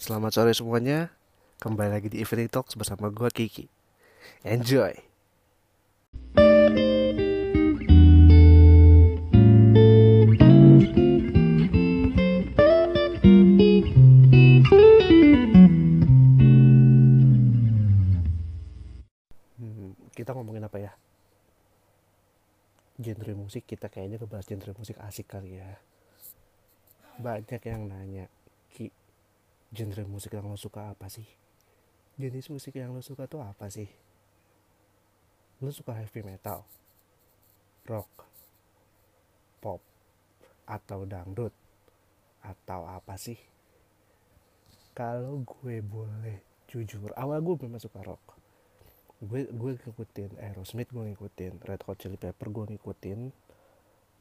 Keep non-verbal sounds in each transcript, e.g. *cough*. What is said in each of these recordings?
Selamat sore semuanya. Kembali lagi di Evening Talks bersama gue Kiki. Enjoy. Hmm, kita ngomongin apa ya? Genre musik kita kayaknya ngebahas genre musik asik kali ya. Banyak yang nanya, genre musik yang lo suka apa sih? Jenis musik yang lo suka tuh apa sih? Lo suka heavy metal, rock, pop, atau dangdut, atau apa sih? Kalau gue boleh jujur, awal gue memang suka rock. Gue gue ngikutin Aerosmith, gue ngikutin Red Hot Chili Pepper, gue ngikutin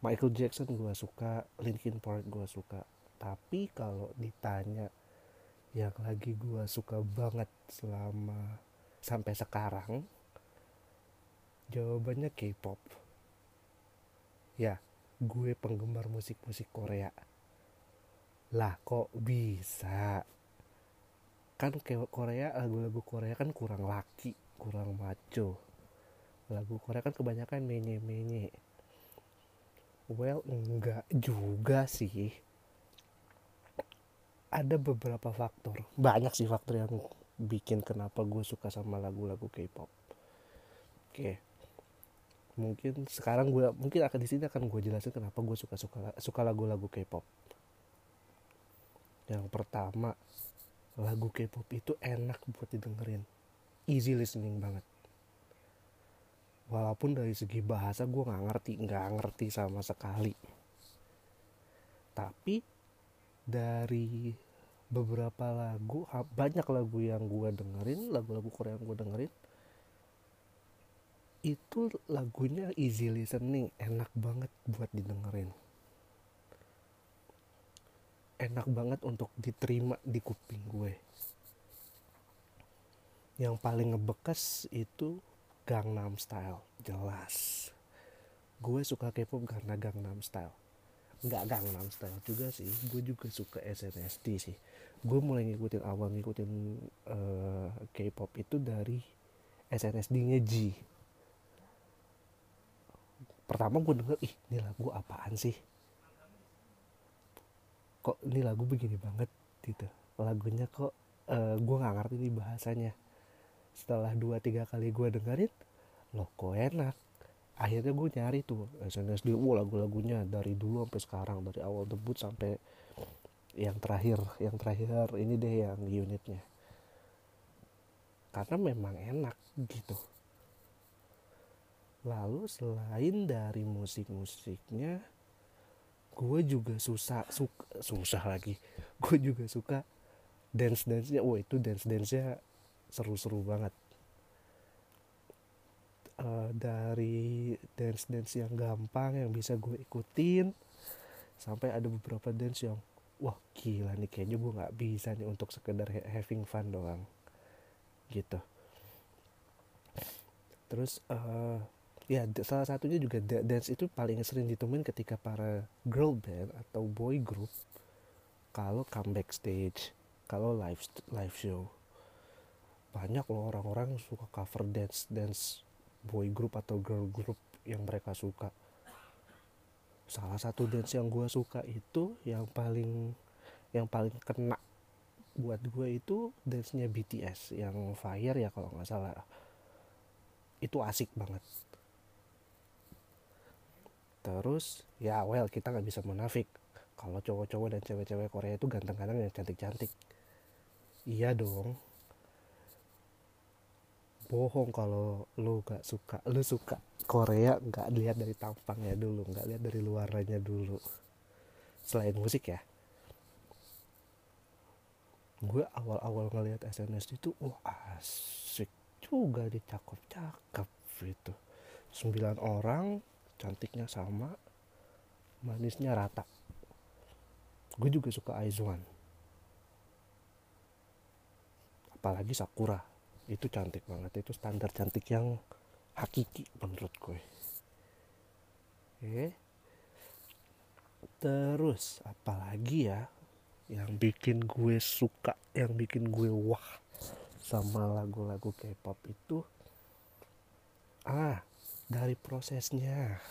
Michael Jackson gue suka, Linkin Park gue suka. Tapi kalau ditanya yang lagi gue suka banget selama sampai sekarang jawabannya K-pop. Ya gue penggemar musik-musik Korea. Lah kok bisa? Kan Korea lagu-lagu Korea kan kurang laki kurang maco. Lagu Korea kan kebanyakan menye-menye. Well enggak juga sih ada beberapa faktor. Banyak sih faktor yang bikin kenapa gue suka sama lagu-lagu K-pop. Oke. Mungkin sekarang gue mungkin akan di sini akan gue jelasin kenapa gue suka suka suka lagu-lagu K-pop. Yang pertama lagu K-pop itu enak buat didengerin. Easy listening banget. Walaupun dari segi bahasa gue nggak ngerti nggak ngerti sama sekali. Tapi dari beberapa lagu banyak lagu yang gue dengerin lagu-lagu Korea yang gue dengerin itu lagunya easy listening enak banget buat didengerin. Enak banget untuk diterima di kuping gue. Yang paling ngebekas itu Gangnam Style jelas. Gue suka K-pop karena Gangnam Style nggak Gangnam Style juga sih. Gue juga suka SNSD sih. Gue mulai ngikutin awal ngikutin uh, K-pop itu dari SNSD-nya G. Pertama gue denger ih ini lagu apaan sih? Kok ini lagu begini banget? Gitu. Lagunya kok uh, gue nggak ngerti nih bahasanya. Setelah dua tiga kali gue dengerin loh kok enak akhirnya gue nyari tuh SNSD wow lagu-lagunya dari dulu sampai sekarang dari awal debut sampai yang terakhir yang terakhir ini deh yang unitnya. Karena memang enak gitu. Lalu selain dari musik-musiknya gue juga susah suka, susah lagi. Gue juga suka dance dance nya wah itu dance dance nya seru-seru banget uh, dari dance dance yang gampang yang bisa gue ikutin sampai ada beberapa dance yang wah gila nih kayaknya gue nggak bisa nih untuk sekedar having fun doang. Gitu. Terus uh, ya salah satunya juga dance itu paling sering ditemuin ketika para girl band atau boy group kalau comeback stage kalau live live show. Banyak loh orang-orang suka cover dance dance boy group atau girl group yang mereka suka. Salah satu dance yang gue suka itu yang paling yang paling kena buat gue itu dance nya BTS yang Fire ya kalau nggak salah. Itu asik banget. Terus ya well kita nggak bisa munafik. Kalau cowok-cowok dan cewek-cewek Korea itu ganteng-ganteng dan cantik-cantik. Iya dong bohong kalau lu gak suka. Lu suka Korea nggak lihat dari tampangnya dulu nggak lihat dari luarannya dulu. Selain musik ya. Gue awal-awal ngelihat SNSD itu wah asik juga dicakep-cakep gitu. Sembilan orang cantiknya sama manisnya rata. Gue juga suka Aizwan. Apalagi Sakura itu cantik banget itu standar cantik yang hakiki menurut gue. Oke. Terus apalagi ya yang bikin gue suka yang bikin gue wah sama lagu-lagu K-pop itu? Ah dari prosesnya.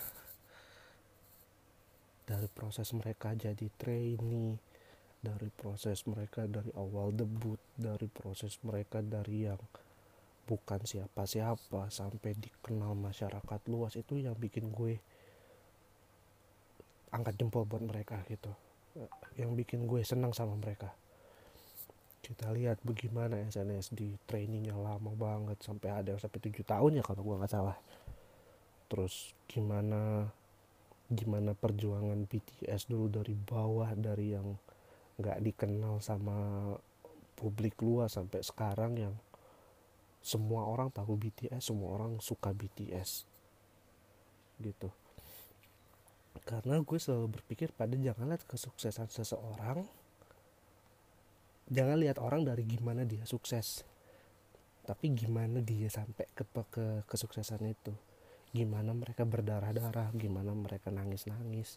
Dari proses mereka jadi trainee dari proses mereka dari awal debut dari proses mereka dari yang bukan siapa-siapa sampai dikenal masyarakat luas itu yang bikin gue angkat jempol buat mereka gitu. Yang bikin gue senang sama mereka. Kita lihat bagaimana SNS di trainingnya lama banget sampai ada sampai tujuh tahun ya kalau gue nggak salah. Terus gimana gimana perjuangan BTS dulu dari bawah dari yang nggak dikenal sama publik luas sampai sekarang yang semua orang tahu BTS semua orang suka BTS gitu. Karena gue selalu berpikir pada jangan lihat kesuksesan seseorang jangan lihat orang dari gimana dia sukses tapi gimana dia sampai ke, ke kesuksesan itu. Gimana mereka berdarah-darah gimana mereka nangis-nangis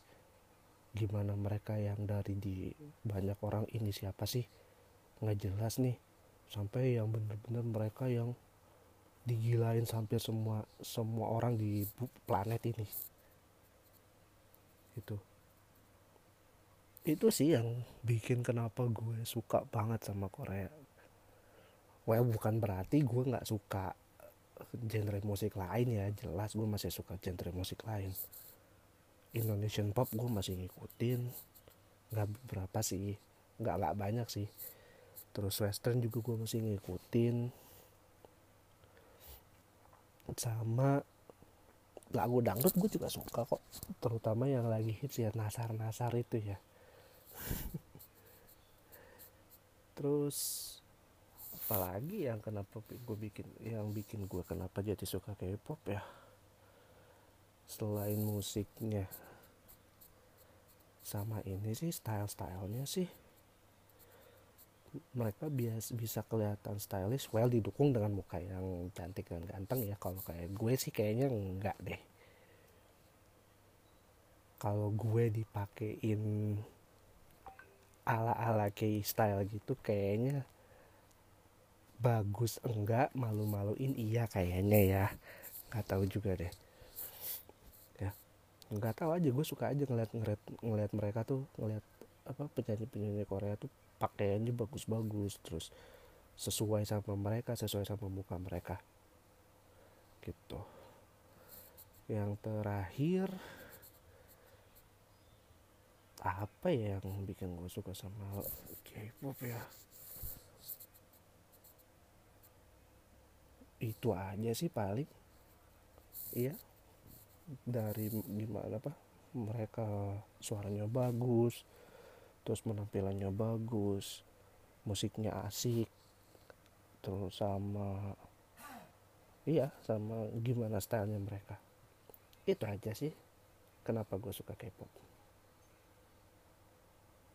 gimana mereka yang dari di banyak orang ini siapa sih? Nggak jelas nih sampai yang bener-bener mereka yang digilain sampai semua semua orang di planet ini. Itu. Itu sih yang bikin kenapa gue suka banget sama Korea. Well bukan berarti gue nggak suka genre musik lain ya. Jelas gue masih suka genre musik lain. Indonesian pop gue masih ngikutin. Nggak berapa sih. Nggak nggak banyak sih terus western juga gue masih ngikutin. Sama lagu dangdut gue juga suka kok. Terutama yang lagi hits ya nasar nasar itu ya. *laughs* Terus apalagi yang kenapa gue bikin yang bikin gue kenapa jadi suka K-pop ya? Selain musiknya. Sama ini sih style stylenya sih mereka bias bisa kelihatan stylish well didukung dengan muka yang cantik dan ganteng ya. Kalau kayak gue sih kayaknya enggak deh. Kalau gue dipakein ala ala kayak style gitu kayaknya bagus enggak malu-maluin. Iya kayaknya ya. Nggak tahu juga deh. Ya nggak tahu aja. Gue suka aja ngeliat ngeliat ngeliat mereka tuh ngeliat apa penyanyi penyanyi Korea tuh pakaiannya bagus-bagus terus sesuai sama mereka sesuai sama muka mereka. Gitu. Yang terakhir apa ya yang bikin gue suka sama K-pop ya? Itu aja sih paling. Iya. Dari gimana apa mereka suaranya bagus terus penampilannya bagus musiknya asik terus sama iya sama gimana stylenya mereka. Itu aja sih kenapa gue suka K-pop